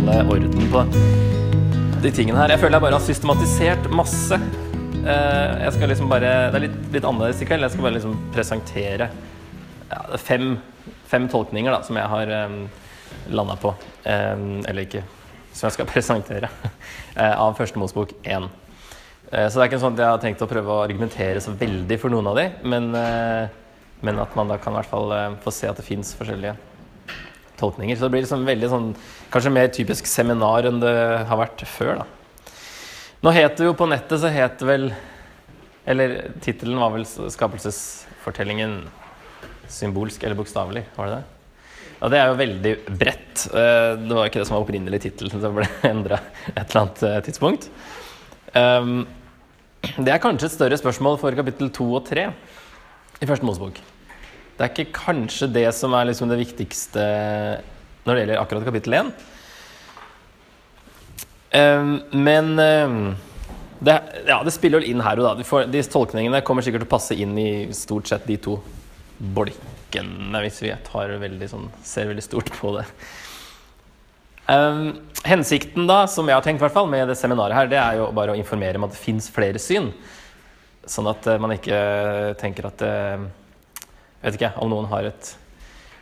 holde orden på de tingene her. Jeg føler jeg bare har systematisert masse. Eh, Jeg skal liksom bare Det er litt, litt annerledes i kveld. Jeg skal bare liksom presentere er fem, fem tolkninger da, som jeg har um, landa på. Eh, eller ikke Som jeg skal presentere eh, av Første Mosbok 1. Eh, Så det er ikke sånn at jeg har tenkt å prøve å argumentere så veldig for noen av de, men, eh, men at man da kan i hvert fall eh, få se at det fins forskjellige tolkninger. Så det blir liksom veldig sånn Kanskje mer typisk seminar enn det har vært før, da. Nå het det jo på nettet så het vel Eller tittelen var vel 'Skapelsesfortellingen symbolsk eller bokstavelig', var det det? Ja, det er jo veldig bredt. Eh, Det var ikke det som var opprinnelig tittel, det ble endra et eller annet eh, tidspunkt. Um, Det er kanskje et større spørsmål for kapittel to og tre i Første Mosebok. Det er ikke kanskje det som er liksom det viktigste når det gjelder akkurat kapittel 1. Um, men um, det, ja, det spiller jo inn her og da. De, tolkningene kommer sikkert til å passe inn i stort sett de to bolkene, hvis vi veldig sånn, ser veldig stort på det. Um, hensikten da, som jeg har tenkt hvert fall med det seminaret her, det er jo bare å informere om at det fins flere syn. Sånn at eh, man ikke tenker at eh, vet ikke om noen har et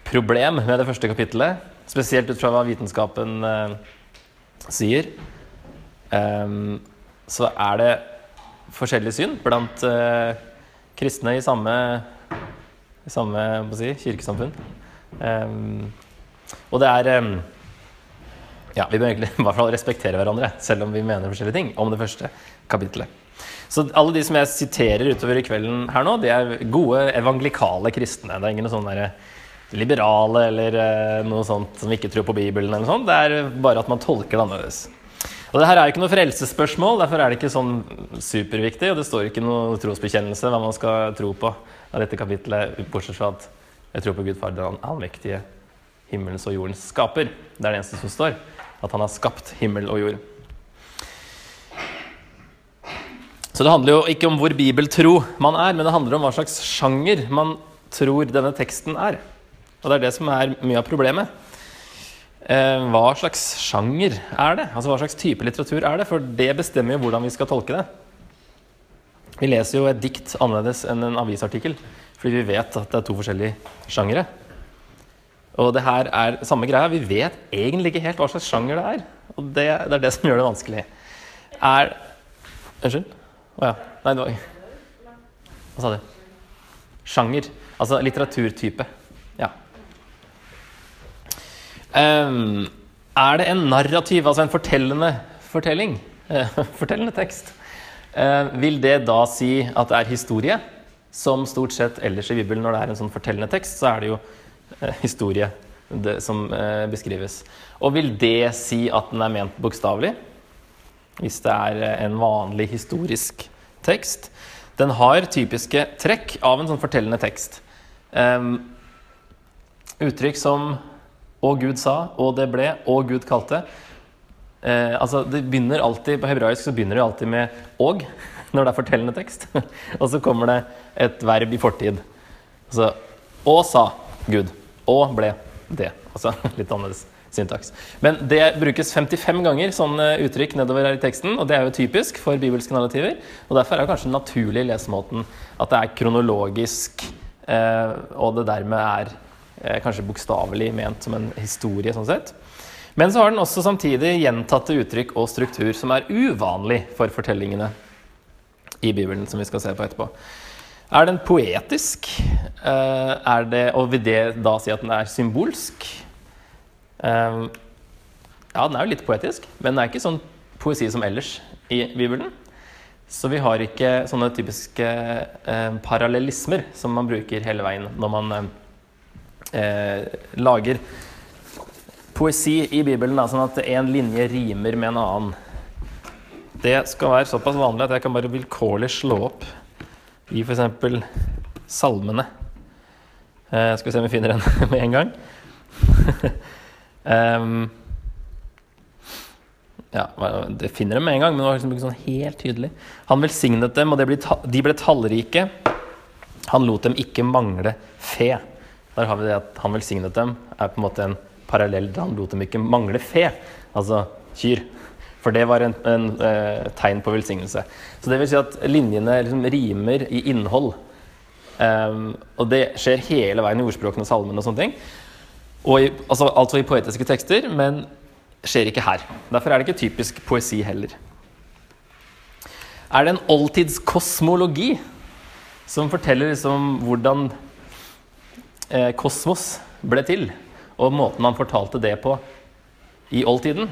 problem med det første kapittelet. Spesielt ut fra hva vitenskapen eh, sier. Um, så er det forskjellig syn blant eh, kristne i samme, i samme si, kirkesamfunn. Um, og det er um, ja, Vi bør egentlig i hvert fall respektere hverandre, selv om vi mener forskjellige ting om det første kapittelet. Så alle de som jeg siterer utover i kvelden her nå, de er gode evangelikale kristne. Det er ingen sånne der liberale eller eh, noe sånt som ikke tror på Bibelen. eller noe sånt. Det er bare at man tolker det annerledes. Og det her er jo ikke noe frelsesspørsmål, derfor er det ikke sånn superviktig. Og det står ikke noe trosbekjennelse hva man skal tro på av dette kapitlet, bortsett fra at jeg tror på Gud Far, den allmektige himmelens og jordens skaper. Det er det eneste som står. At han har skapt himmel og jord. Så det handler jo ikke om hvor bibeltro man er, men det handler om hva slags sjanger man tror denne teksten er. Og det er det som er mye av problemet. Eh, hva slags sjanger er det? Altså hva slags type litteratur er det? For det bestemmer jo hvordan vi skal tolke det. Vi leser jo et dikt annerledes enn en avisartikkel, fordi vi vet at det er to forskjellige sjangere. Og det her er samme greia. Vi vet egentlig ikke helt hva slags sjanger det er. Og det, det er det som gjør det vanskelig. Er Unnskyld? Å ja. Nei, det var Hva sa du? Sjanger. Altså litteraturtype. Ja. Um, er det en narrativ, altså en fortellende fortelling, fortellende tekst, uh, vil det da si at det er historie? Som stort sett ellers i Bibelen når det er en sånn fortellende tekst, så er det jo uh, historie det, som uh, beskrives. Og vil det si at den er ment bokstavelig? Hvis det er eh, en vanlig historisk tekst. Den har typiske trekk av en sånn fortellende tekst. Um, uttrykk som 'og Gud sa', 'og det ble', 'og Gud kalte'. Uh, altså, det begynner alltid, På hebraisk så begynner det alltid med 'og' når det er fortellende tekst. og så kommer det et verb i fortid. Altså 'og sa Gud', 'og ble det'. Altså litt annerledes syntaks. Men det brukes 55 ganger sånne uttrykk nedover her i teksten, og det er jo typisk for bibelske narrativer. Og derfor er det kanskje den naturlige lesemåten at det er kronologisk, eh, og det dermed er eh, kanskje bokstavelig ment som en historie, sånn sett. Men så har den også samtidig gjentatte uttrykk og struktur som er uvanlig for fortellingene i Bibelen, som vi skal se på etterpå. Er den poetisk? Eh, er det, og vil det da si at den er symbolsk? Eh, ja, den er jo litt poetisk, men den er ikke sånn poesi som ellers i Bibelen. Så vi har ikke sånne typiske eh, parallellismer som man bruker hele veien når man eh, lager poesi i Bibelen, da, sånn at én linje rimer med en annen. Det skal være såpass vanlig at jeg kan bare vilkårlig slå opp i f.eks. salmene. Eh, skal vi se om vi finner en med en gang. um, ja, det finner dem med en gang, men det var liksom ikke sånn helt tydelig. Han velsignet dem, og de ble tallrike. Han lot dem ikke mangle fe. Der har vi det at han velsignet dem, er på en måte en parallell til han lot dem ikke mangle fe, altså kyr. For det var en, en eh, tegn på velsignelse. Så det vil si at linjene liksom rimer i innhold. Um, og det skjer hele veien i ordspråkene og salmene og sånne ting. I, altså, altså i poetiske tekster, men skjer ikke her. Derfor er det ikke typisk poesi heller. Er det en oldtidskosmologi som forteller liksom hvordan eh, kosmos ble til, og måten han fortalte det på i oldtiden?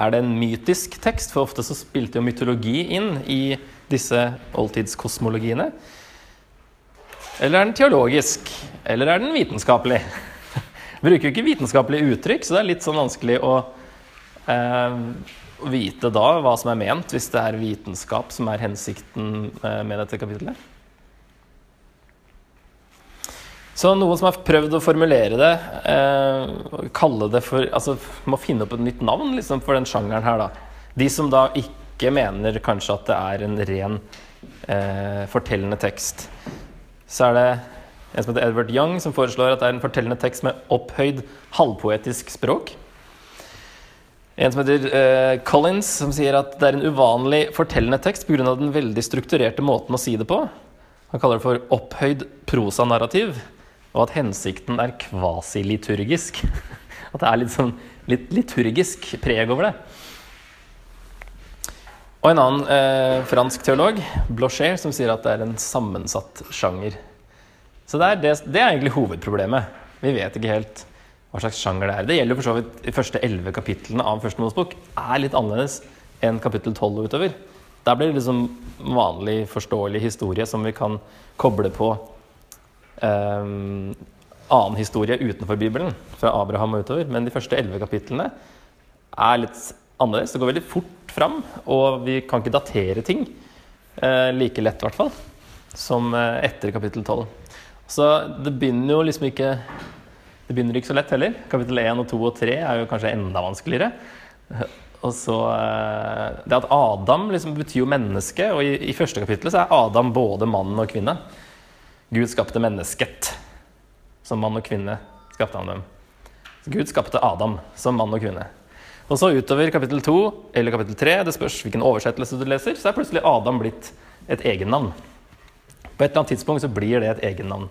Er det en mytisk tekst? For ofte så spilte jo mytologi inn i disse oldtidskosmologiene. Eller er den teologisk? Eller er den vitenskapelig? Bruker jo ikke vitenskapelige uttrykk, så det er litt sånn vanskelig å eh, vite da hva som er ment, hvis det er vitenskap som er hensikten eh, med dette kapittelet. Så noen som har prøvd å formulere det, eh, kalle det for Altså må finne opp et nytt navn liksom, for den sjangeren her, da. De som da ikke mener kanskje at det er en ren eh, fortellende tekst. Så er det en som heter Edward Young, som foreslår at det er en fortellende tekst med opphøyd halvpoetisk språk. En som heter uh, Collins, som sier at det er en uvanlig fortellende tekst pga. den veldig strukturerte måten å si det på. Han kaller det for opphøyd prosanarrativ og at hensikten er kvasiliturgisk. At det er litt sånn litt liturgisk preg over det. Og en annen eh, fransk teolog, Blocher, som sier at det er en sammensatt sjanger. Så det er, det, det er egentlig hovedproblemet. Vi vet ikke helt hva slags sjanger det er. Det gjelder for så vidt de første elleve kapitlene av Første Mosebok. er litt annerledes enn kapittel tolv og utover. Der blir det liksom vanlig, forståelig historie som vi kan koble på um, annen historie utenfor Bibelen, fra Abraham og utover. Men de første elleve kapitlene er litt annerledes. Det går veldig fort fram, og vi kan ikke datere ting eh, like lett, i hvert fall, som eh, etter kapittel tolv. Så det begynner jo liksom ikke Det begynner ikke så lett heller. Kapittel 1 og 2 og 3 er jo kanskje enda vanskeligere. Og så uh, Det at Adam liksom betyr jo menneske, og i, i første kapittel så er Adam både mann og kvinne. Gud skapte mennesket. Som mann og kvinne skapte han dem. Gud skapte Adam som mann og kvinne. Og så utover kapittel 2 eller kapittel 3, det spørs hvilken oversettelse du leser, så er plutselig Adam blitt et egennavn. På et eller annet tidspunkt så blir det et egennavn.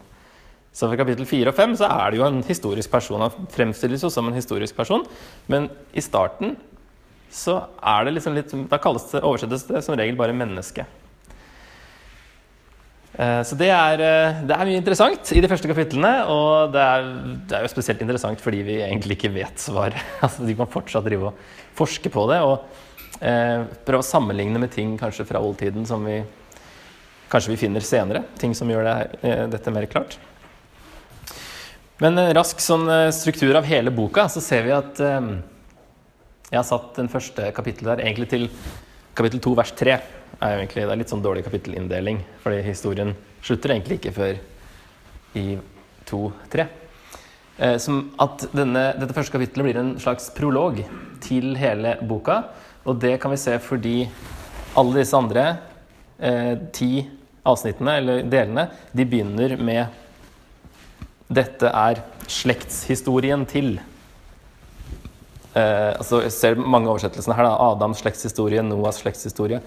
Så for kapittel 4 og 5 så er det jo en historisk person. Han fremstilles jo som en historisk person, men i starten så er det liksom litt Da kalles det, oversettes det som regel bare menneske. Eh, så det er, eh, det er, mye interessant i de første kapitlene. Og det er, det er, jo spesielt interessant fordi vi egentlig ikke vet svaret. Altså, de kan fortsatt drive og forske på det og eh, prøve å sammenligne med ting kanskje fra oldtiden som vi kanskje vi finner senere. Ting som gjør det, eh, dette mer klart. Men en rask sånn struktur av hele boka, så ser vi at eh, jeg har satt den første kapittelet der egentlig til kapittel 2 vers 3 er egentlig, det er litt sånn dårlig kapittelinndeling, fordi historien slutter egentlig ikke før i 2-3. Eh, som at denne, dette første kapittelet blir en slags prolog til hele boka. Og det kan vi se fordi alle disse andre eh, ti avsnittene, eller delene, de begynner med 'Dette er slektshistorien til'. Eh, altså, jeg ser mange oversettelsene her. da, Adams slektshistorie, Noahs slektshistorie.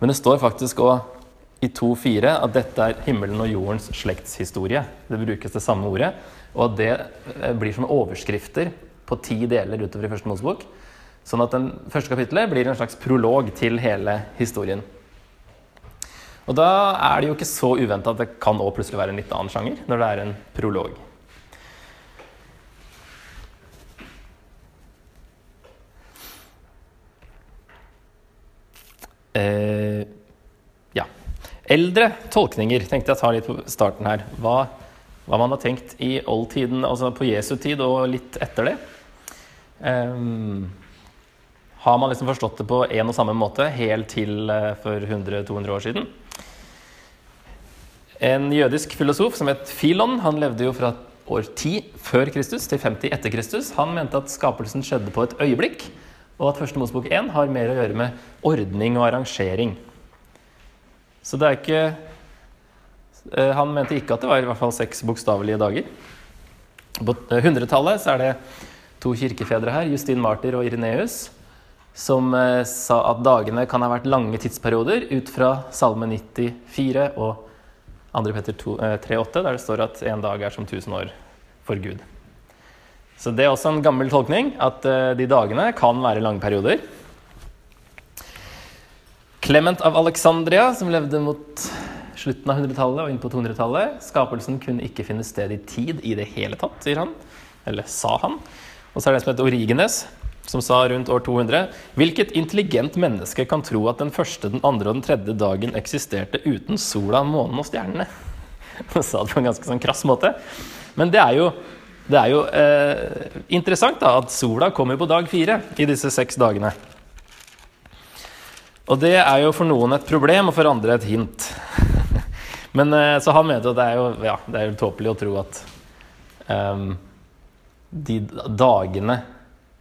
Men det står faktisk òg i 2.4 at dette er himmelen og jordens slektshistorie. Det brukes det samme ordet. Og det eh, blir som overskrifter på ti deler utover i Første Mosebok. Sånn at den første kapittelet blir en slags prolog til hele historien. Og da er det jo ikke så uventa at det kan også plutselig være en litt annen sjanger når det er en prolog. Eh, ja. Eldre tolkninger tenkte jeg å ta litt på starten her. Hva, hva man har tenkt i oldtiden, altså på Jesu tid og litt etter det. Eh, har man liksom forstått det på en og samme måte helt til eh, for 100-200 år siden? En jødisk filosof som het Filon, han levde jo fra år 10 før Kristus til 50 etter Kristus. Han mente at skapelsen skjedde på et øyeblikk og at Første Mosebok 1 har mer å gjøre med ordning og arrangering. Så det er ikke eh, Han mente ikke at det var i hvert fall seks bokstavelige dager. På 100-tallet er det to kirkefedre her, Justin Martyr og Ireneus, som eh, sa at dagene kan ha vært lange tidsperioder ut fra Salme 94 og 2. Peter 3,8, der det står at en dag er som tusen år for Gud. Så det er også en gammel tolkning, at de dagene kan være lange perioder. Clement av Alexandria, som levde mot slutten av 100-tallet og inn på 200-tallet. Skapelsen kunne ikke finne sted i tid i det hele tatt, sier han. Eller sa han. Og så er det en som heter Origenes, som sa rundt år 200 Hvilket intelligent menneske kan tro at den første, den andre og den tredje dagen eksisterte uten sola, månen og stjernene? Han sa det på en ganske sånn krass måte. Men det er jo, det er jo eh, interessant da, at sola kommer på dag fire i disse seks dagene. Og det er jo for noen et problem, og for andre et hint. Men eh, Så han mente at det er jo, ja, det er jo tåpelig å tro at eh, de dagene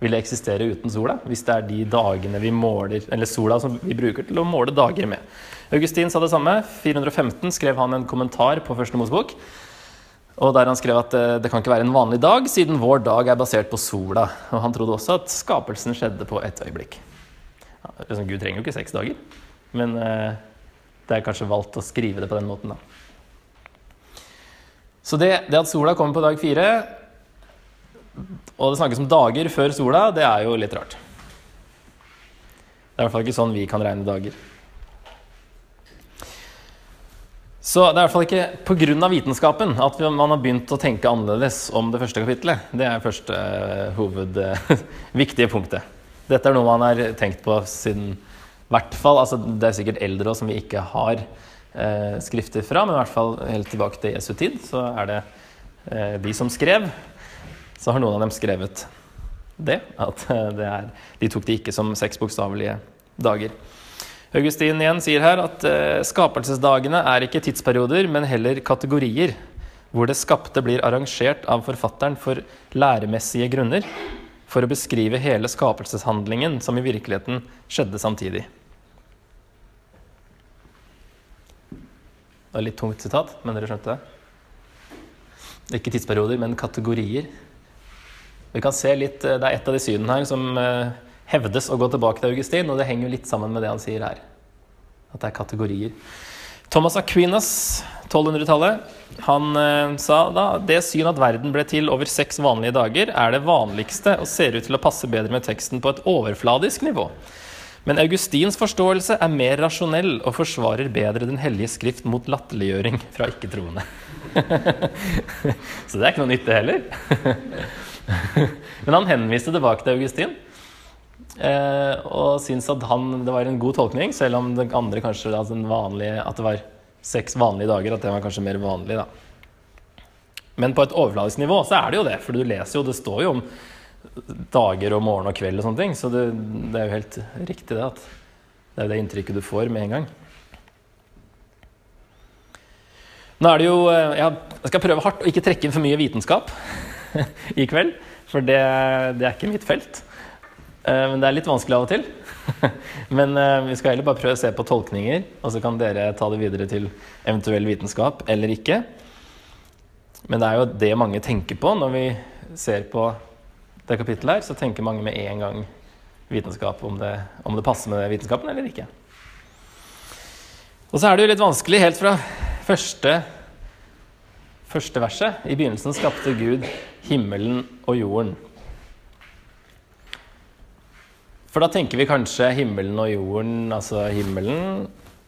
ville eksistere uten sola. Hvis det er de dagene vi måler, eller sola som vi bruker til å måle dager med. Augustin sa det samme. 415 skrev han en kommentar på Første Mosebok. Og der han skrev at eh, det kan ikke være en vanlig dag, siden vår dag er basert på sola. Og han trodde også at skapelsen skjedde på ett øyeblikk. Liksom, Gud trenger jo ikke seks dager, men eh, det er kanskje valgt å skrive det på den måten, da. Så det, det at sola kommer på dag fire, og det snakkes om dager før sola, det er jo litt rart. Det er i hvert fall ikke sånn vi kan regne dager. Så det er i hvert fall ikke pga. vitenskapen at man har begynt å tenke annerledes om det første kapittelet. Det er første uh, hovedviktige uh, punktet. Dette er noe man har tenkt på siden hvert fall, altså Det er sikkert eldre også, som vi ikke har eh, skrifter fra, men i hvert fall helt tilbake til Jesu tid så er det eh, de som skrev. Så har noen av dem skrevet det, at eh, det er, de tok det ikke som seks bokstavelige dager. Augustin igjen sier her at eh, skapelsesdagene er ikke tidsperioder, men heller kategorier, hvor det skapte blir arrangert av forfatteren for læremessige grunner for å beskrive hele skapelseshandlingen som i virkeligheten skjedde samtidig. Det var litt tungt sitat, men dere skjønte det? Ikke tidsperioder, men kategorier. Vi kan se litt, eh, Det er et av de synene her som eh, hevdes å gå tilbake til Augustin, og det henger jo litt sammen med det han sier her. At det er kategorier. Thomas Aquinas, 1200-tallet, han eh, sa da det syn at verden ble til over seks vanlige dager, er det vanligste og ser ut til å passe bedre med teksten på et overfladisk nivå. Men Augustins forståelse er mer rasjonell og forsvarer bedre Den hellige skrift mot latterliggjøring fra ikke-troende. Så det er ikke noe nytte heller. Men han henviste tilbake til Augustin. Eh, og syns at han, det var en god tolkning, selv om det andre kanskje altså vanlige, at det var seks vanlige dager, at det var kanskje mer vanlig. da. Men på et overfladisk nivå så er det jo det, for du leser jo, det står jo om dager og morgen og kveld og sånne ting, så det, det er jo helt riktig det at det er det inntrykket du får med en gang. Nå er det jo eh, Jeg skal prøve hardt å ikke trekke inn for mye vitenskap i kveld, for det, det er ikke mitt felt. Eh, men det er litt vanskelig av og til. Men eh, vi skal heller bare prøve å se på tolkninger, og så kan dere ta det videre til eventuell vitenskap eller ikke. Men det er jo det mange tenker på når vi ser på det kapittelet her. Så tenker mange med en gang vitenskap, om det, om det passer med vitenskapen eller ikke. Og så er det jo litt vanskelig helt fra første, første verset. I begynnelsen skapte Gud himmelen og jorden. For da tenker vi kanskje himmelen og jorden, altså himmelen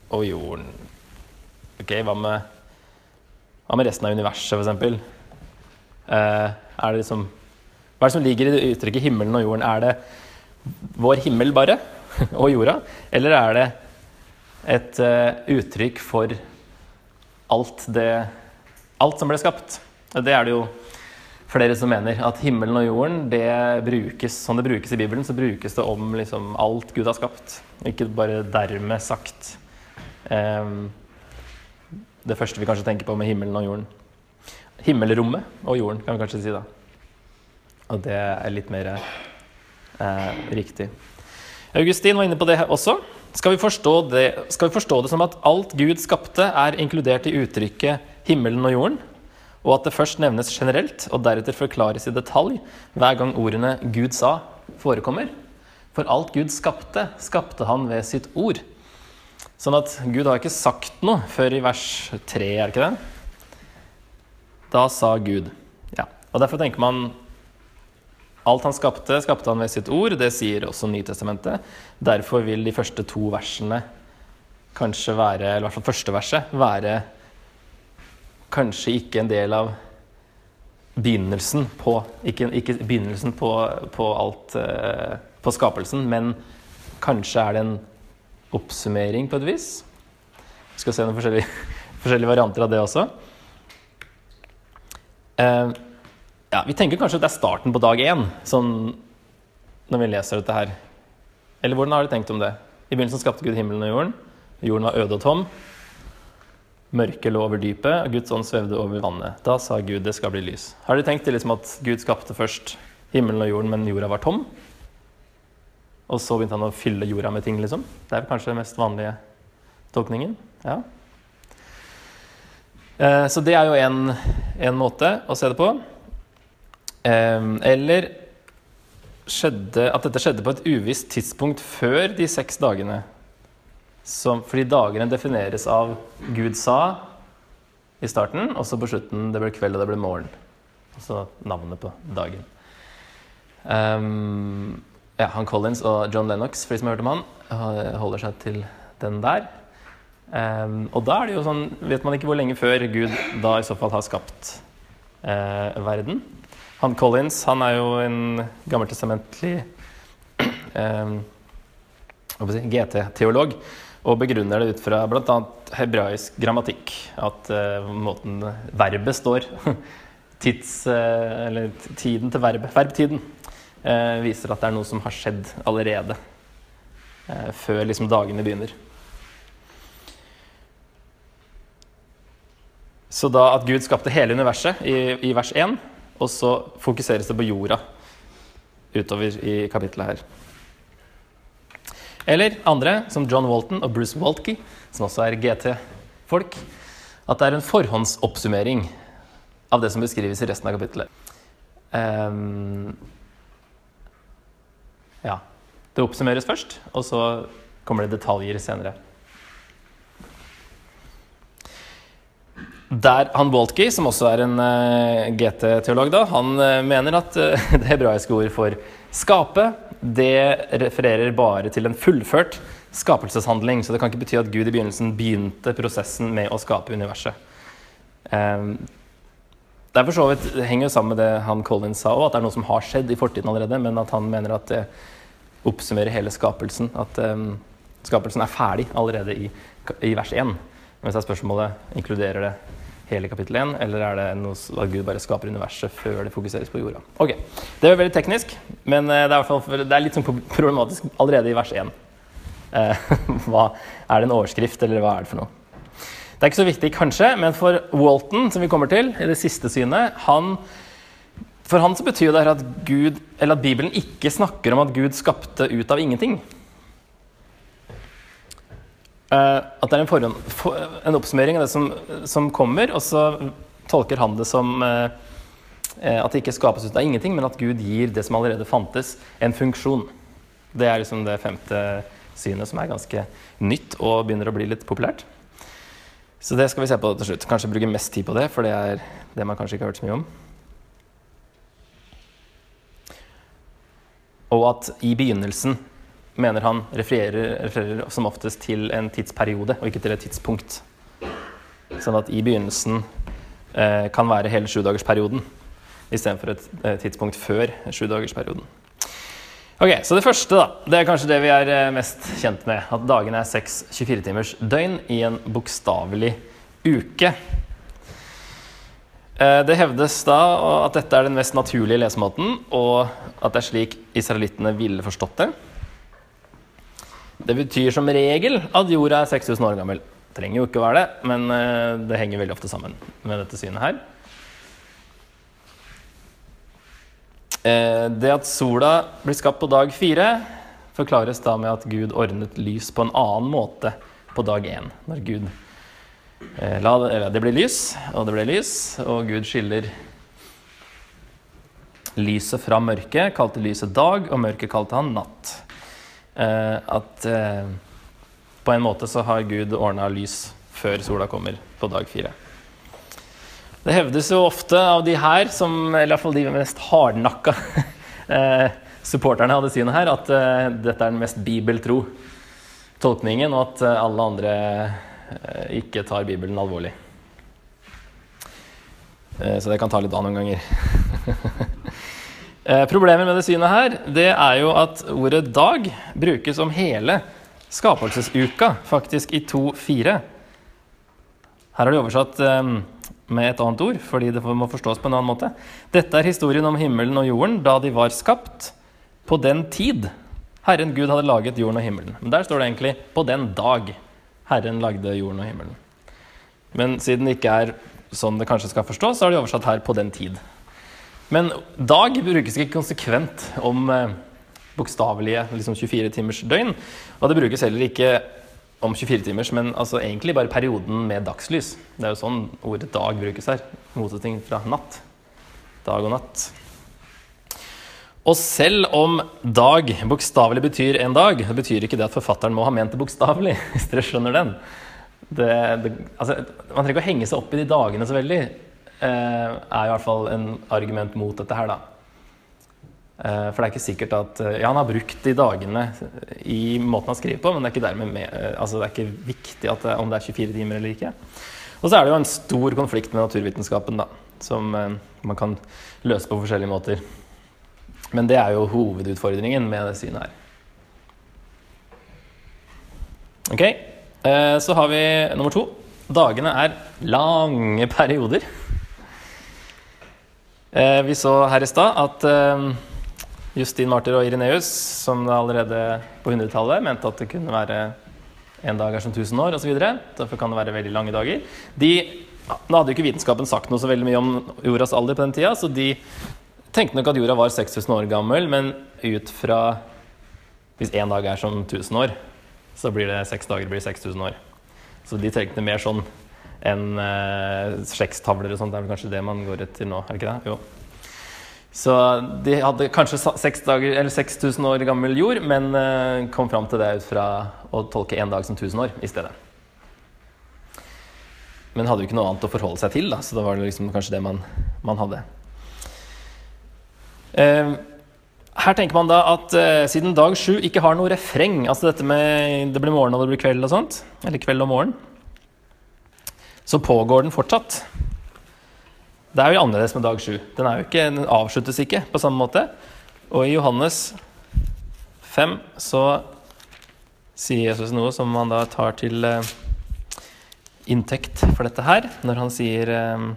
og jorden. Ok, hva med, hva med resten av universet, f.eks.? Uh, er det liksom Hva er det som ligger i det uttrykket 'himmelen og jorden'? Er det vår himmel bare? og jorda? Eller er det et uh, uttrykk for alt det Alt som ble skapt? Det er det jo flere som mener at himmelen og jorden, det brukes, som det brukes i Bibelen, så brukes det om liksom alt Gud har skapt. Ikke bare dermed sagt um, det første vi kanskje tenker på med himmelen og jorden. Himmelrommet og jorden, kan vi kanskje si da. Og det er litt mer eh, riktig. Augustin var inne på det også. Skal vi, det, skal vi forstå det som at alt Gud skapte, er inkludert i uttrykket 'himmelen og jorden'? Og at det først nevnes generelt og deretter forklares i detalj hver gang ordene 'Gud sa' forekommer. For alt Gud skapte, skapte han ved sitt ord. Sånn at Gud har ikke sagt noe før i vers 3, er det ikke det? Da sa Gud. Ja, og Derfor tenker man alt han skapte, skapte han ved sitt ord. Det sier også Nytestamentet. Derfor vil de første to versene kanskje være, eller i hvert fall første verset, være kanskje ikke en del av begynnelsen på Ikke, ikke begynnelsen på, på alt eh, på skapelsen, men kanskje er det en oppsummering på et vis. Vi skal se noen forskjellige, forskjellige varianter av det også. Eh, ja, vi tenker kanskje at det er starten på dag én, sånn når vi leser dette her. Eller hvordan har dere tenkt om det? I begynnelsen skapte Gud himmelen og jorden. Jorden var øde og tom. Mørket lå over dypet, og Guds ånd svevde over vannet. Da sa Gud det skal bli lys. Har dere tenkt liksom at Gud skapte først himmelen og jorden, men jorda var tom? Og så begynte han å fylle jorda med ting, liksom? Det er kanskje den mest vanlige tolkningen? Ja. Eh, så det er jo en, måte å se det på. Eh, eller skjedde, at dette skjedde på et uvisst tidspunkt før de seks dagene som, fordi dagene defineres av Gud sa i starten, og så på slutten det ble kveld og det ble morgen. Altså navnet på dagen. Um, ja, han Collins og John Lennox, for de som har hørt om han, holder seg til den der. Um, og da er det jo sånn, vet man ikke hvor lenge før Gud da i så fall har skapt uh, verden. Han Collins han er jo en gammeltestamentlig um, GT-teolog og begrunner det ut fra bl.a. hebraisk grammatikk. At uh, måten verbet står Tids, uh, eller tiden til verbet, verbtiden uh, viser at det er noe som har skjedd allerede. før liksom dagene begynner. Så da at Gud skapte hele universet i, i vers 1, og så fokuseres det på jorda utover i kapittelet her. Eller andre, som John Walton og Bruce Waltke, som også er GT-folk, at det er en forhåndsoppsummering av det som beskrives i resten av kapittelet. Um, ja. Det oppsummeres først, og så kommer det detaljer senere. Der han Waltke, som også er en uh, eh, GT-teolog, han uh, mener at uh, det hebraiske ord for skape det refererer bare til en fullført skapelseshandling. Så det kan ikke bety at Gud i begynnelsen begynte prosessen med å skape universet. Um, det er for så vidt, det henger jo sammen med det han Collins sa, at det er noe som har skjedd i fortiden allerede, men at han mener at det oppsummerer hele skapelsen. At um, skapelsen er ferdig allerede i, i vers 1. Men så er spørsmålet inkluderer det hele kapittel 1, eller er det noe at Gud bare skaper universet før det fokuseres på jorda? Ok, Det er veldig teknisk, men eh, det er, det er litt sånn problematisk allerede i vers 1. Eh, hva, er det en overskrift, eller hva er det for noe? Det er ikke så viktig, kanskje, men for Walton, som vi kommer til i det siste synet han, For han så betyr det at, Gud, at Bibelen ikke snakker om at Gud skapte ut av ingenting. Uh, at det er en, forhånd, for, en, oppsummering av det som, som, kommer, og så tolker han det som uh, at det ikke skapes ut av ingenting, men at Gud gir det som allerede fantes, en funksjon. Det er liksom det femte synet som er ganske nytt og begynner å bli litt populært. Så det skal vi se på til slutt. Kanskje bruke mest tid på det, for det er det man kanskje ikke har hørt så mye om. Og at i begynnelsen mener han refererer, refererer, som oftest til en tidsperiode og ikke til et tidspunkt. Sånn at i begynnelsen eh, kan være hele sjudagersperioden istedenfor et eh, tidspunkt før sjudagersperioden. Ok, Så det første da, det er kanskje det vi er eh, mest kjent med. At dagene er seks 24-timers døgn i en bokstavelig uke. Eh, det hevdes da at dette er den mest naturlige lesemåten, og at det er slik israelittene ville forstått det. Det betyr som regel at jorda er 6000 år gammel. Trenger jo ikke å være det, men eh, det henger veldig ofte sammen med dette synet her. Eh, det at sola blir skapt på dag fire, forklares da med at Gud ordnet lys på en annen måte på dag én. Når Gud Eh, La det, det blir lys, og det ble lys, og Gud skiller lyset fra mørket, kalte lyset dag, og mørket kalte han natt. Eh, at eh, på en måte så har Gud ordna lys før sola kommer på dag fire. Det hevdes jo ofte av de her, som, eller iallfall de mest hardnakka eh, supporterne hadde synet her, at dette er den mest bibeltro tolkningen, og at alle andre ikke tar Bibelen alvorlig. Så det kan ta litt av noen ganger. Eh, Problemet med det synet her, det er jo at ordet 'dag' brukes om hele skapelsesuka, faktisk i 2.4. Her har de oversatt eh, med et annet ord, fordi det må forstås på en annen måte. Dette er historien om himmelen og jorden da de var skapt, på den tid Herren Gud hadde laget jorden og himmelen. Men der står det egentlig 'på den dag Herren lagde jorden og himmelen'. Men siden det ikke er sånn det kanskje skal forstås, så har de oversatt her 'på den tid'. Men dag brukes ikke konsekvent om eh, bokstavelige liksom 24 timers døgn. Og det brukes heller ikke om 24 timers, men altså egentlig bare perioden med dagslys. Det er jo sånn ordet dag brukes her. Motsetning fra natt. Dag og natt. Og selv om dag bokstavelig betyr en dag, det betyr ikke det at forfatteren må ha ment det bokstavelig. hvis dere skjønner den. Det, det, altså, man trenger ikke å henge seg opp i de dagene så veldig. Eh, er i hvert fall en argument mot dette her, da. Eh, for det er ikke sikkert at eh, Ja, han har brukt de dagene i måten han skriver på, men det er ikke med, altså det er ikke viktig det, om det er 24 timer eller ikke. Og så er det jo en stor konflikt med naturvitenskapen, da, som man kan løse på forskjellige måter. Men det er jo hovedutfordringen med det synet her. Ok, så har vi nummer to. Dagene er lange perioder. Eh, vi så her i stad at eh, Justin Martyr og Ireneus, som allerede på 100-tallet mente at det kunne være en dag er som 1000 år osv. Derfor kan det være veldig lange dager. De, nå hadde jo ikke vitenskapen sagt noe så veldig mye om jordas alder på den tida, så de tenkte nok at jorda var 6000 år gammel, men ut fra Hvis én dag er som 1000 år, så blir det seks dager blir 6000 år. Så de tenkte mer sånn enn eh, slektstavler og sånt. Det er vel kanskje det man går etter nå, er det ikke det? Jo. Så de hadde kanskje sa- seks dager, eller 6000 år gammel jord, men eh, kom fram til det ut fra å tolke én dag som 1000 år i stedet. Men hadde jo ikke noe annet å forholde seg til, da, så da var det liksom kanskje det man, man hadde. Eh, her tenker man da at eh, siden dag sju ikke har noe refreng, altså dette med det blir morgen og det blir kveld og sånt, eller kveld og morgen, så pågår den fortsatt. Det er jo annerledes med dag sju. Den, ikke, den avsluttes ikke på samme måte. Og i Johannes 5 så sier Jesus noe som man da tar til eh, inntekt for dette her, når han sier eh,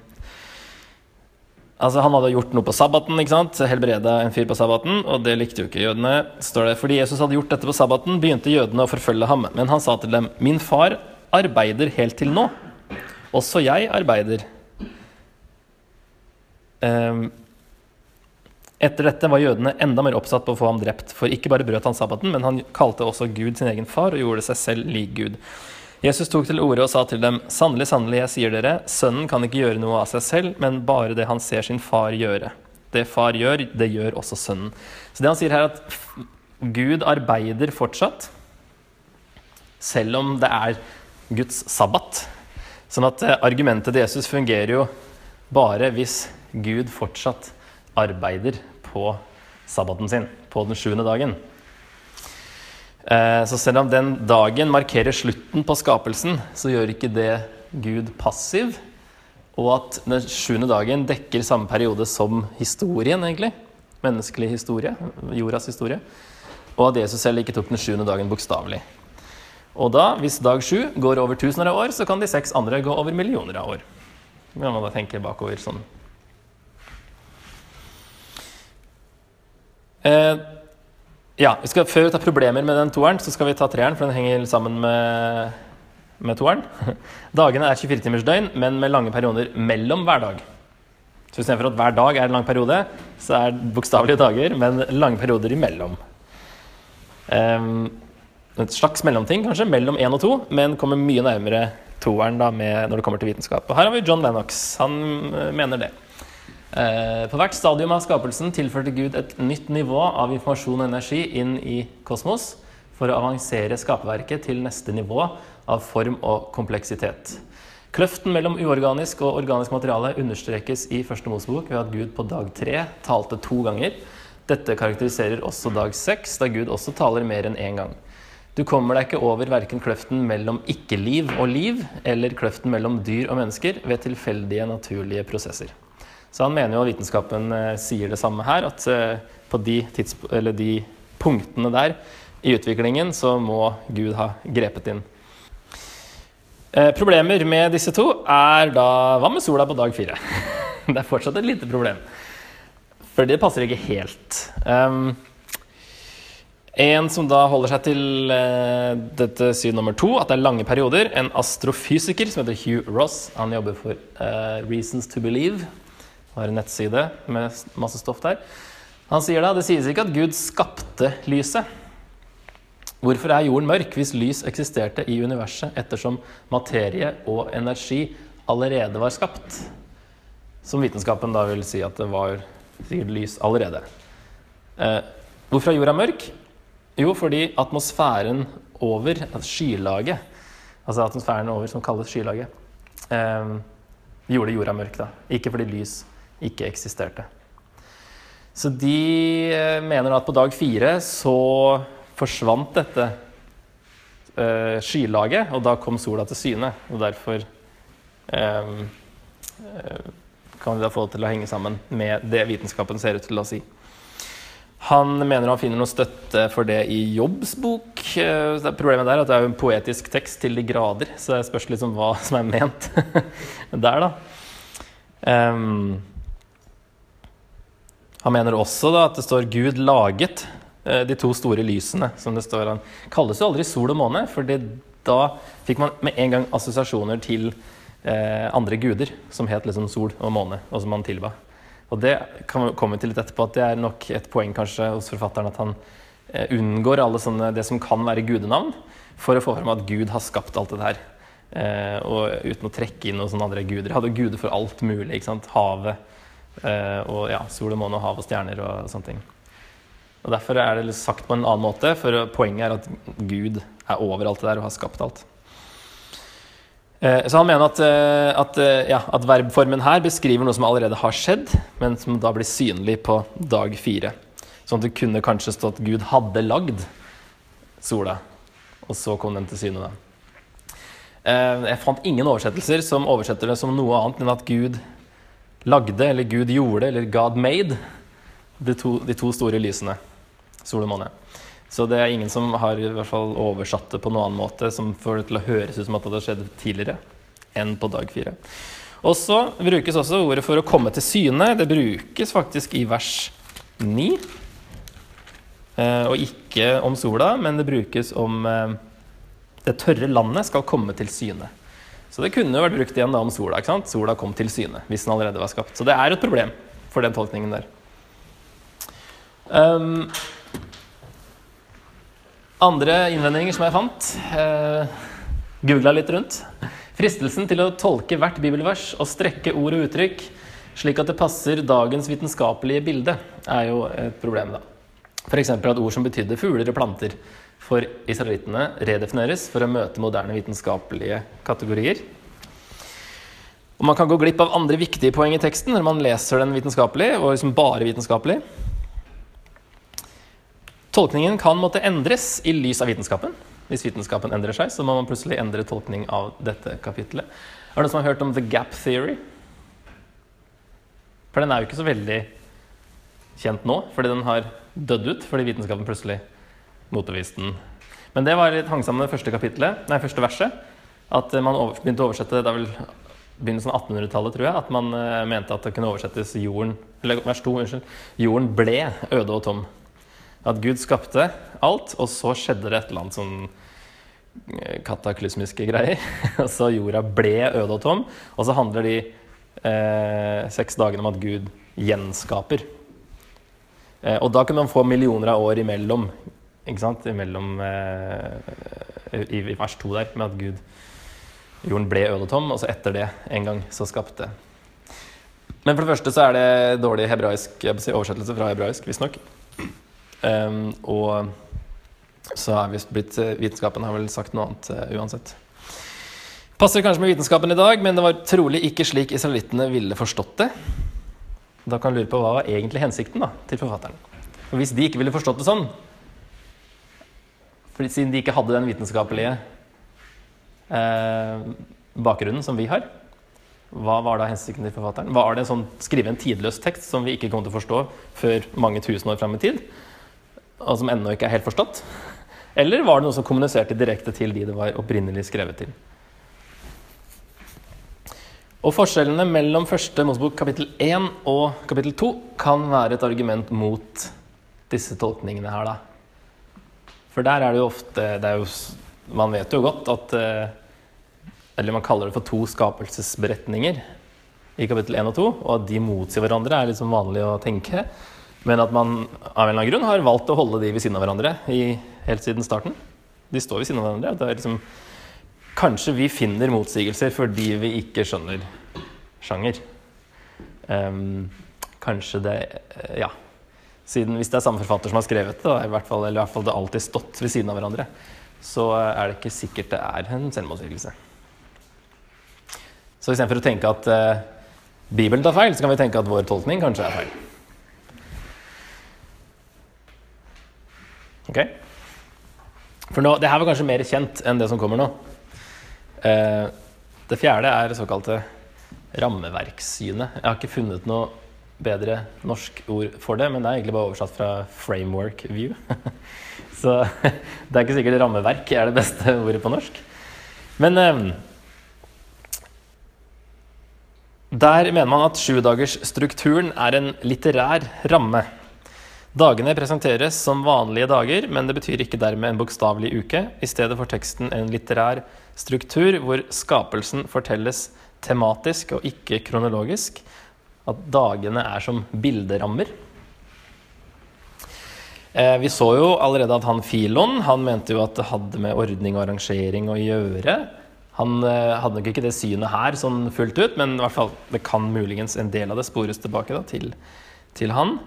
Altså Han hadde gjort noe på sabbaten, ikke sant? helbreda en fyr på sabbaten, og det likte jo ikke jødene. står det. Fordi Jesus hadde gjort dette på sabbaten, begynte jødene å forfølge ham. Men han sa til dem, min far arbeider helt til nå. Også jeg arbeider. Ehm, etter dette var jødene enda mer oppsatt på å få ham drept, for ikke bare brøt han sabbaten, men han kalte også Gud sin egen far og gjorde seg selv lik Gud. Jesus tok til orde og sa til dem, sannelig, sannelig, jeg sier dere, sønnen kan ikke gjøre noe av seg selv, men bare det han ser sin far gjøre. Det far gjør, det gjør også sønnen. Så det han sier her, er at Gud arbeider fortsatt, selv om det er Guds sabbat. Sånn at eh, argumentet til Jesus fungerer jo bare hvis Gud fortsatt arbeider på sabbaten sin, på den sjuende dagen. Eh, Så selv om den dagen markerer slutten på skapelsen, så gjør ikke det Gud passiv. Og at den sjuende dagen dekker samme periode som historien, egentlig. Menneskelig historie. Jordas historie. Og at Jesus selv ikke tok den sjuende dagen bokstavelig. Og da, hvis dag sju går over tusener av år, så kan de seks andre gå over millioner av år. Når man da tenker bakover sånn. Eh, ja, vi skal, Før vi tar problemer med den toeren, så skal vi ta treeren, for den henger sammen med, med toeren. Dagene er 24 timers døgn, men med lange perioder mellom hver dag. Så istedenfor at hver dag er en lang periode, så er det bokstavelige dager, men lange perioder imellom. Um, et slags mellomting, kanskje, mellom én og to, men kommer mye nærmere toeren da, med, når det kommer til vitenskap. Og her har vi John Lennox. Han eh, mener det. Eh, på hvert stadium av skapelsen tilførte Gud et nytt nivå av informasjon og energi inn i kosmos for å avansere skaperverket til neste nivå av form og kompleksitet. Kløften mellom uorganisk og organisk materiale understrekes i Første Mosebok ved at Gud på dag tre talte to ganger. Dette karakteriserer også dag seks, da Gud også taler mer enn én gang. Du kommer deg ikke over verken kløften mellom ikke-liv og liv, eller kløften mellom dyr og mennesker ved tilfeldige naturlige prosesser. Så han mener jo at vitenskapen eh, sier det samme her, at eh, på de, de, punktene der i utviklingen så må Gud ha grepet inn. Eh, problemer med disse to er da Hva med sola på dag fire? det er fortsatt et lite problem. For det passer ikke helt. Um, en som da holder seg til uh, dette syn nummer to, at det er lange perioder. En astrofysiker som heter Hugh Ross. Han jobber for uh, Reasons to Believe. Har en nettside med masse stoff der. Han sier da det sies ikke at Gud skapte lyset. Hvorfor er jorden mørk hvis lys eksisterte i universet ettersom materie og energi allerede var skapt? Som vitenskapen da vil si at det var sikkert lys allerede. Eh, hvorfor er jorda mørk? Jo, fordi atmosfæren over altså skylaget, altså atmosfæren over som kalles skylaget, eh, gjorde jorda mørk. da. Ikke fordi lys ikke eksisterte. Så de eh, mener at på dag fire så forsvant dette eh, skylaget, og da kom sola til syne. Og derfor eh, eh kan vi da få det til å henge sammen med det vitenskapen ser ut til å si. Han mener han finner noe støtte for det i Jobbs bok. Eh, problemet der er at det er en poetisk tekst til de grader, så det spørs liksom hva som er ment der, da. Um, han mener også da, at det står 'Gud laget' eh, de to store lysene. som det står. Han kalles jo aldri sol og måne, for da fikk man med en gang assosiasjoner til eh, andre guder som het liksom sol og måne, og som man tilba. Og det kan vi komme til litt etterpå, at det er nok et poeng kanskje hos forfatteren at han eh, unngår alle sånne, det som kan være gudenavn, for å få fram at Gud har skapt alt det her. Eh, og uten å trekke inn noen sånne andre guder. Hadde guder for alt mulig. ikke sant? Havet eh, og ja, sol og måne og hav og stjerner og sånne ting. Og Derfor er det sagt på en annen måte, for poenget er at Gud er over alt det der og har skapt alt. Eh, så han mener at, eh, at, eh, ja, at, verbformen her beskriver noe som allerede har skjedd, men som da blir synlig på dag fire. Sånn at det kunne kanskje stått 'Gud hadde lagd sola', og så kom den til syne. Jeg fant ingen oversettelser som oversetter det som noe annet enn at Gud lagde, eller Gud gjorde, eller God made de to, de to store lysene, sol og måne. Så det er ingen som har i hvert fall oversatt det på noen annen måte som får det til å høres ut som at det har skjedd tidligere enn på dag fire. Og så brukes også ordet for å komme til syne. Det brukes faktisk i vers 9. Eh, og ikke om sola, men det brukes om eh, det tørre landet skal komme til syne. Så det kunne vært brukt igjen da om sola. ikke sant? Sola kom til syne hvis den allerede var skapt. Så det er et problem for den tolkningen der. Um, andre innvendinger som jeg fant eh, Googla litt rundt. Fristelsen til å tolke hvert bibelvers og strekke ord og uttrykk slik at det passer dagens vitenskapelige bilde, er jo et problem. da. F.eks. at ord som betydde fugler og planter for israelittene redefineres for å møte moderne vitenskapelige kategorier. Og Man kan gå glipp av andre viktige poeng i teksten når man leser den vitenskapelig, og liksom bare vitenskapelig. Tolkningen kan måtte endres i lys av vitenskapen. Hvis vitenskapen endrer seg, så må man plutselig endre tolkning av dette kapitlet. Er det noen som har hørt om the gap theory? For den er jo ikke så veldig kjent nå, fordi den har dødd ut fordi vitenskapen plutselig motbeviste den. Men det var litt hang sammen med det første kapitlet, nei, første verset. At man begynte å oversette det er vel begynnelsen av 1800-tallet, tror jeg. At man uh, mente at det kunne oversettes jorden Eller vers 2, unnskyld. Jorden ble øde og tom. At Gud skapte alt, og så skjedde det et eller annet sånn eh, kataklysmiske greier. og så jorda ble øde og tom. Og så handler de eh, seks dagene om at Gud gjenskaper. Eh, og da kunne man få millioner av år imellom. Ikke sant? Imellom eh, i, i, vers to der, med at Gud jorden ble øde og tom, og så etter det en gang så skapte. Men for det første så er det dårlig hebraisk si, oversettelse fra hebraisk, visstnok. Um, og så er visst blitt Vitenskapen har vel sagt noe annet uh, uansett. Passer kanskje med vitenskapen i dag, men det var trolig ikke slik israelittene ville forstått det. Da kan du lure på hva var egentlig hensikten da, til forfatteren. Og hvis de ikke ville forstått det sånn, for siden de ikke hadde den vitenskapelige eh, bakgrunnen som vi har, hva var da hensikten til forfatteren? Var det sånn skrive en tidløs tekst som vi ikke kommer til å forstå før mange tusen år fram i tid, og som ennå ikke er helt forstått? Eller var det noe som kommuniserte direkte til de det var opprinnelig skrevet til? Og Forskjellene mellom første Mosebok kapittel 1 og kapittel 2 kan være et argument mot disse tolkningene her, da. For der er det jo ofte det jo, Man vet jo godt at eh, Eller man kaller det for to skapelsesberetninger i kapittel 1 og 2, og at de motsier hverandre, er liksom vanlig å tenke. Men at man av en eller annen grunn har valgt å holde de ved siden av hverandre i, helt siden starten. De står ved siden av hverandre. Det er liksom Kanskje vi finner motsigelser fordi vi ikke skjønner sjanger. Um, kanskje det eh, Ja. Siden hvis det er samme forfatter som har skrevet det, i hvert fall, eller i hvert fall det alltid stått ved siden av hverandre, så er det ikke sikkert det er en selvmotsigelse. Så istedenfor å tenke at uh, Bibelen tar feil, så kan vi tenke at vår tolkning kanskje er feil. Ok? For nå, det her var kanskje mer kjent enn det som kommer nå. Eh, det fjerde er det såkalte rammeverkssynet. Jeg har ikke funnet noe bedre norsk ord for det, men det er egentlig bare oversatt fra 'framework view'. Så det er ikke sikkert 'rammeverk' er det beste ordet på norsk. Men eh, der mener man at sjudagersstrukturen er en litterær ramme. Dagene presenteres som vanlige dager, men det betyr ikke dermed en bokstavelig uke. I stedet får teksten en litterær struktur hvor skapelsen fortelles tematisk og ikke kronologisk. At dagene er som bilderammer. Eh, vi så jo allerede at han Filon han mente jo at det hadde med ordning og arrangering å gjøre. Han eh, hadde nok ikke det synet her sånn fullt ut, men i hvert fall, det kan muligens en del av det spores tilbake da, til, til han.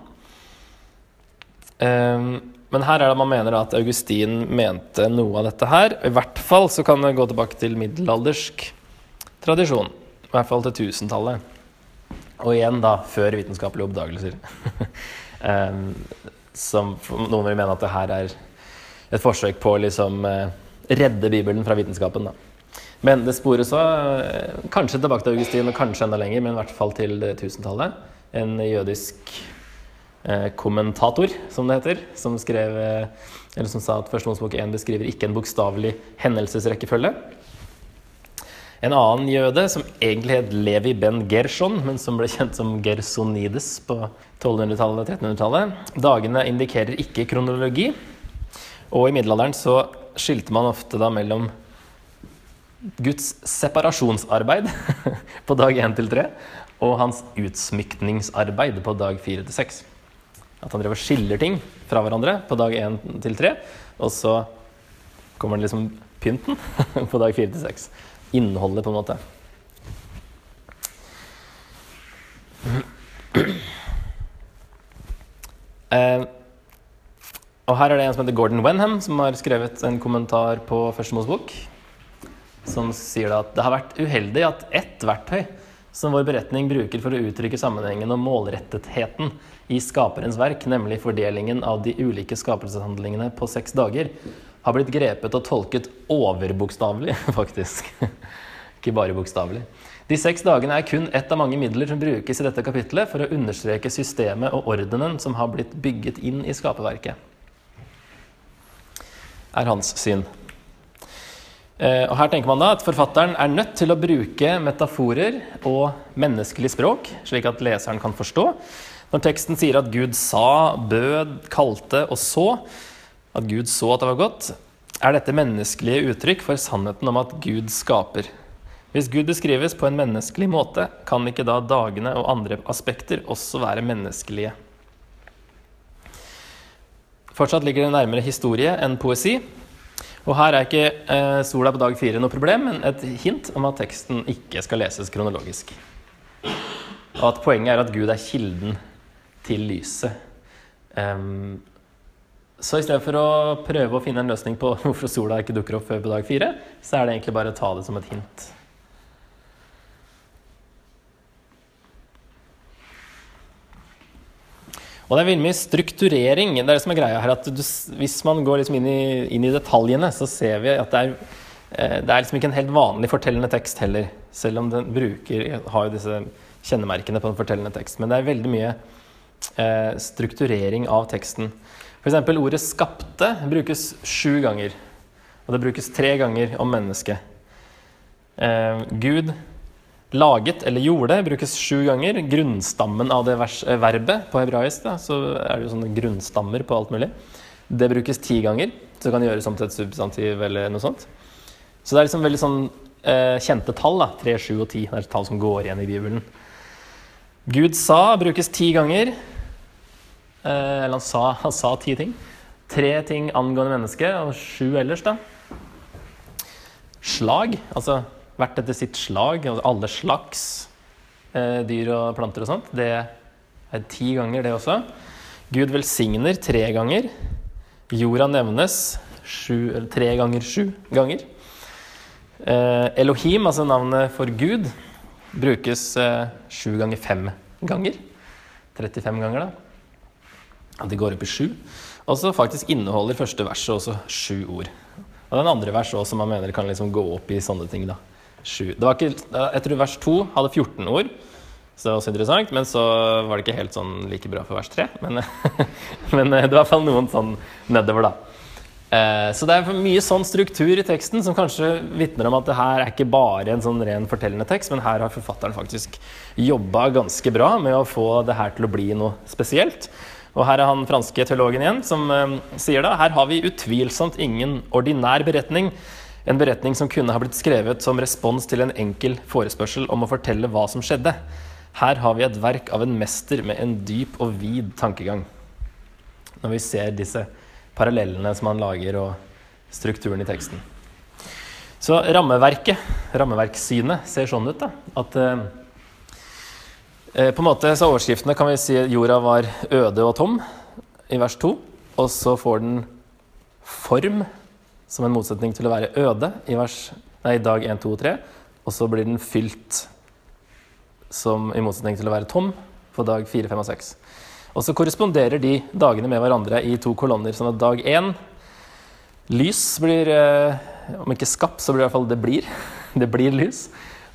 Um, men her er det man mener at Augustin mente noe av dette her. I hvert fall så kan det gå tilbake til middelaldersk tradisjon. I hvert fall til tusentallet. Og igjen da før vitenskapelige oppdagelser. um, som noen vil mene at det her er et forsøk på å liksom uh, redde Bibelen fra vitenskapen. da. Men det spores òg uh, kanskje tilbake til Augustin, og kanskje enda lenger, men i hvert fall til tusentallet. En jødisk Eh, kommentator, som det heter, som, skrev, eh, som sa at Første Mosebok 1 beskriver ikke en bokstavelig hendelsesrekkefølge. En annen jøde, som egentlig het Levi ben Gershon, men som ble kjent som Gersonides på 1200-tallet og 1300-tallet. Dagene indikerer ikke kronologi. Og i middelalderen så skilte man ofte da mellom Guds separasjonsarbeid på dag 1 til 3 og hans utsmykningsarbeid på dag 4 til 6. At han driver og skiller ting fra hverandre på dag én til tre. Og så kommer det liksom pynten på dag fire til seks. Innholdet, på en måte. Eh, og her er det en som heter Gordon Wenham, som har skrevet en kommentar på Første Mosebok. Som sier at det har vært uheldig at ett verktøy som vår beretning bruker for å uttrykke sammenhengen og målrettetheten i skaperens verk, nemlig fordelingen av de ulike skapelseshandlingene på seks dager, har blitt grepet og tolket overbokstavelig, faktisk. Ikke bare bokstavelig. De seks dagene er kun ett av mange midler som brukes i dette kapitlet for å understreke systemet og ordenen som har blitt bygget inn i skaperverket. Er hans syn. Eh, og her tenker man da at Forfatteren er nødt til å bruke metaforer og menneskelig språk, slik at leseren kan forstå. Når teksten sier at Gud sa, bød, kalte og så, at Gud så at det var godt, er dette menneskelige uttrykk for sannheten om at Gud skaper. Hvis Gud beskrives på en menneskelig måte, kan ikke da dagene og andre aspekter også være menneskelige? Fortsatt ligger det nærmere historie enn poesi. Og her er ikke eh, sola på dag fire noe problem, men et hint om at teksten ikke skal leses kronologisk. Og at poenget er at Gud er kilden til lyset. Um, så i stedet for å prøve å finne en løsning på hvorfor sola ikke dukker opp før på dag fire, så er det egentlig bare å ta det som et hint. Og det er veldig mye strukturering. Det er det som er greia her, at du, Hvis man går liksom inn, i, inn, i, detaljene, så ser vi at det er, eh, det er liksom ikke en helt vanlig fortellende tekst heller. Selv om den bruker, har jo disse kjennemerkene på en fortellende tekst. Men det er veldig mye strukturering av teksten. F.eks. ordet 'skapte' brukes sju ganger. Og det brukes tre ganger om mennesket. Eh, Gud Laget eller gjorde brukes sju ganger. Grunnstammen av det vers, eh, verbet på hebraisk, da, så er det jo sånne grunnstammer på alt mulig. Det brukes ti ganger. Så kan det gjøres om til et substantiv eller noe sånt. Så det er liksom veldig sånn eh, kjente tall. da, Tre, sju og ti. Det er tall som går igjen i Bibelen. Gud sa brukes ti ganger. Eh, eller han sa, han sa ti ting. Tre ting angående mennesket, og sju ellers, da. Slag, altså hvert etter sitt slag, altså alle slags eh, dyr og planter og sånt. Det er ti ganger, det også. Gud velsigner tre ganger. Jorda nevnes sju, tre ganger sju ganger. Eh, Elohim, altså navnet for Gud, brukes eh, sju ganger fem ganger. 35 ganger, da. Det går opp i sju. Og så faktisk inneholder første verset også sju ord. Og den andre verset også, som man mener kan liksom gå opp i sånne ting. da. Sju. Det var ikke, jeg tror vers 2 hadde 14 ord, så det var også interessant. Men så var det ikke helt sånn like bra for vers 3. Men, men det var i hvert fall noen sånn nedover, da. Eh, så det er mye sånn struktur i teksten som kanskje vitner om at det her er ikke bare en sånn ren fortellende tekst, men her har forfatteren faktisk jobba ganske bra med å få det her til å bli noe spesielt. Og her er han franske teologen igjen som eh, sier da her har vi utvilsomt ingen ordinær beretning en beretning som kunne ha blitt skrevet som respons til en enkel forespørsel om å fortelle hva som skjedde. Her har vi et verk av en mester med en dyp og vid tankegang. Når vi ser disse parallellene som han lager, og strukturen i teksten. Så rammeverket, rammeverkssynet, ser sånn ut. da, At eh, eh på en måte så Overskriftene kan vi si at jorda var øde og tom i vers 2. Og så får den form som en motsetning til å være øde i vers, nei, dag 1, 2 og 3. Og så blir den fylt som i motsetning til å være tom på dag 4, 5 og 6. Og så korresponderer de dagene med hverandre i to kolonner. Sånn at dag 1 lys blir eh, Om ikke skapt, så blir det i hvert fall det blir. Det blir lys.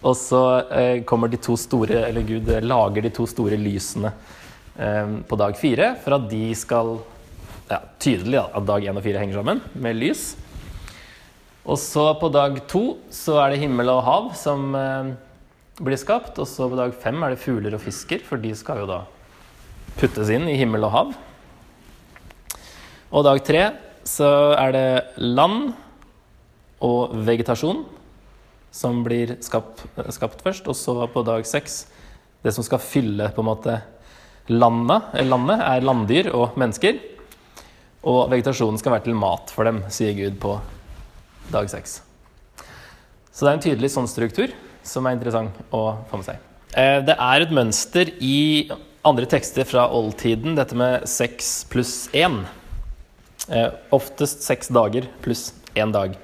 Og så eh, kommer de to store, eller Gud lager de to store lysene eh, på dag 4 for at de skal ja, Tydelig at dag 1 og 4 henger sammen med lys. Og så på dag to så er det himmel og hav som blir skapt. Og så på dag fem er det fugler og fisker, for de skal jo da puttes inn i himmel og hav. Og dag tre så er det land og vegetasjon som blir skapt, skapt først. Og så på dag seks det som skal fylle på en måte landet, landet, er landdyr og mennesker. Og vegetasjonen skal være til mat for dem, sier Gud på dag seks. Så det er en tydelig sånn struktur som er interessant å få med seg. Eh, det er et mønster i andre tekster fra oldtiden, dette med seks pluss én. Eh, oftest seks dager pluss én dag.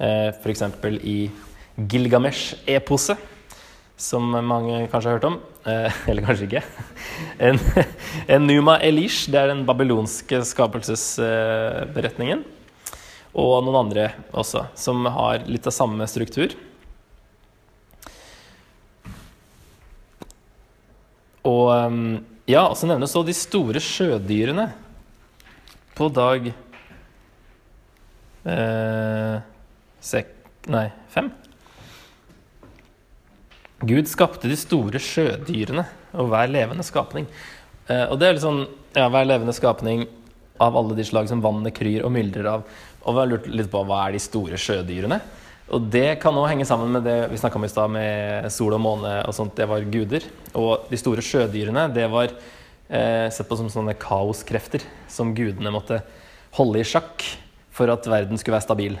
Eh, F.eks. i Gilgamesh-eposet, som mange kanskje har hørt om. Eller kanskje ikke. En, en Numa Elish, det er den babylonske skapelsesberetningen og noen andre også, som har litt av samme struktur. Og ehm, ja, så nevnes så de store sjødyrene på dag eh, sek, Nei, fem. Gud skapte de store sjødyrene og hver levende skapning. Eh, og det er litt sånn Ja, hver levende skapning av alle de slag som vannet kryr og myldrer av. Og vi har lurt litt på hva er de store sjødyrene. Og det kan òg henge sammen med det vi snakka om i stad, med sol og måne og sånt. Det var guder. Og de store sjødyrene, det var eh, sett på som sånne kaoskrefter som gudene måtte holde i sjakk for at verden skulle være stabil.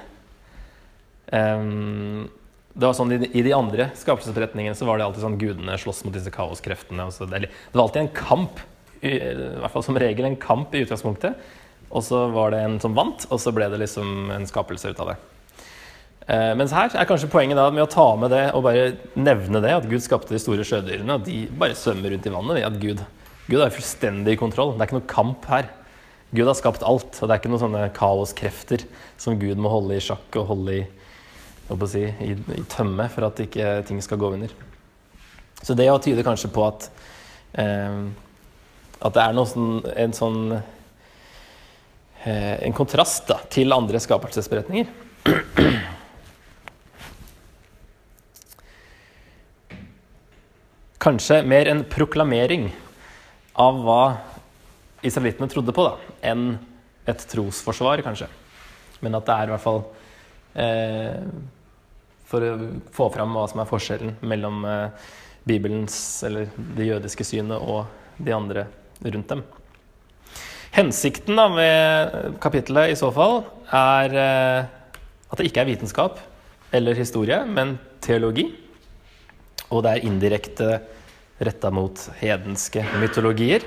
Um, det var sånn i de, andre skapelsesberetningene så var det alltid sånn gudene slåss mot disse kaoskreftene. så det var alltid en kamp, i, i hvert fall som regel en kamp i utgangspunktet. Og så var det en som vant, og så ble det liksom en skapelse ut av det. Eh, mens her er kanskje poenget da med å ta med det og bare nevne det, at Gud skapte de store sjødyrene, og de bare svømmer rundt i vannet. Ved At Gud, Gud har fullstendig kontroll. Det er ikke noe kamp her. Gud har skapt alt, og det er ikke noen sånne kaoskrefter som Gud må holde i sjakk og holde i si, i, i, tømme for at ikke ting skal gå under. Så det tyder kanskje på at, eh, at det er noe sånn, en sånn eh, En kontrast da, til andre skapelsesberetninger. Kanskje mer en proklamering av hva israelittene trodde på, da, enn et trosforsvar, kanskje. Men at det er i hvert fall eh, For å få fram hva som er forskjellen mellom eh, Bibelens, eller det jødiske synet, og de andre rundt dem. Hensikten da med kapittelet i så fall er eh, at det ikke er vitenskap eller historie, men teologi. Og det er indirekte retta mot hedenske mytologier.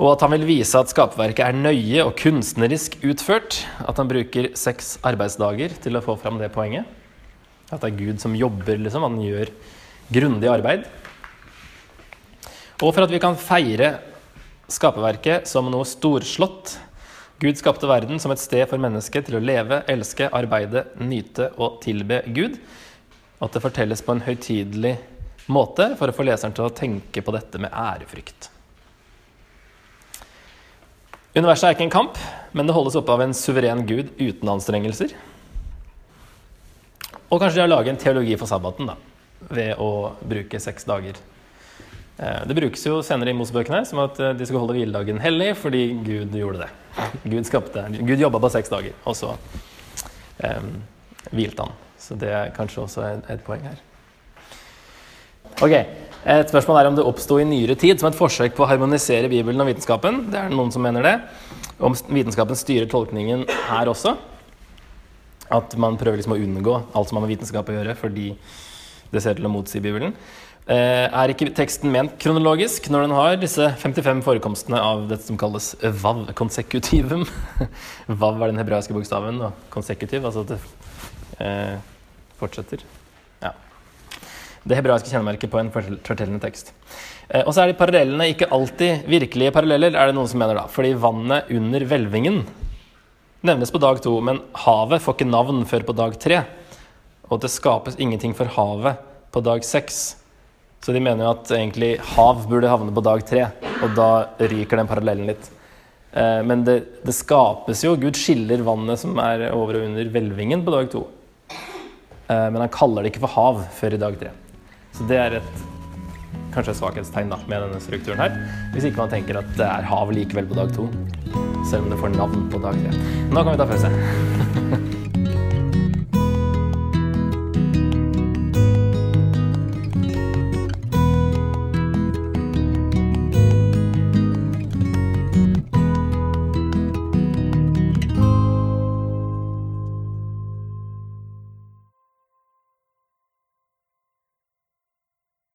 Og at han vil vise at skaperverket er nøye og kunstnerisk utført. At han bruker seks arbeidsdager til å få fram det poenget. At det er Gud som jobber, liksom. Han gjør grundig arbeid. Og for at vi kan feire skaperverket som noe storslått. Gud skapte verden som et sted for mennesket til å leve, elske, arbeide, nyte og tilbe Gud. At det fortelles på en høytidelig måte for å få leseren til å tenke på dette med ærefrykt. Universet er ikke en kamp, men det holdes oppe av en suveren gud uten anstrengelser. Og kanskje de har laget en teologi for sabbaten da, ved å bruke seks dager. Eh, det brukes jo senere i Mosebøkene som at eh, de skulle holde hviledagen hellig fordi Gud gjorde det. Gud, skapte, Gud jobba på seks dager, og så um, hvilte han. Så det er kanskje også et, poeng her. Ok, Et spørsmål er om det oppsto i nyere tid som et forsøk på å harmonisere Bibelen og vitenskapen. Det er noen som mener det. Om vitenskapen styrer tolkningen her også. At man prøver liksom å unngå alt som har med vitenskap å gjøre, fordi det ser til å motsi Bibelen. Eh, er ikke teksten ment kronologisk når den har disse 55 forekomstene av dette som kalles vav, konsekutivum? vav er den hebraiske bokstaven, og konsekutiv, altså at det eh, fortsetter det hebraiske kjennemerket på en fortellende tekst. Eh, og så er de parallellene ikke alltid virkelige paralleller, er det noen som mener da. Fordi vannet under hvelvingen nevnes på dag to, men havet får ikke navn før på dag tre. Og det skapes ingenting for havet på dag seks. Så de mener jo at egentlig hav burde havne på dag tre, og da ryker den parallellen litt. Eh, men det, det skapes jo Gud skiller vannet som er over og under hvelvingen, på dag to. Eh, men han kaller det ikke for hav før i dag tre. Så det er et kanskje et svakhetstegn da, med denne strukturen her. Hvis ikke man tenker at det er hav likevel på dag to, selv om det får navn på dag tre. Nå kan vi ta pause.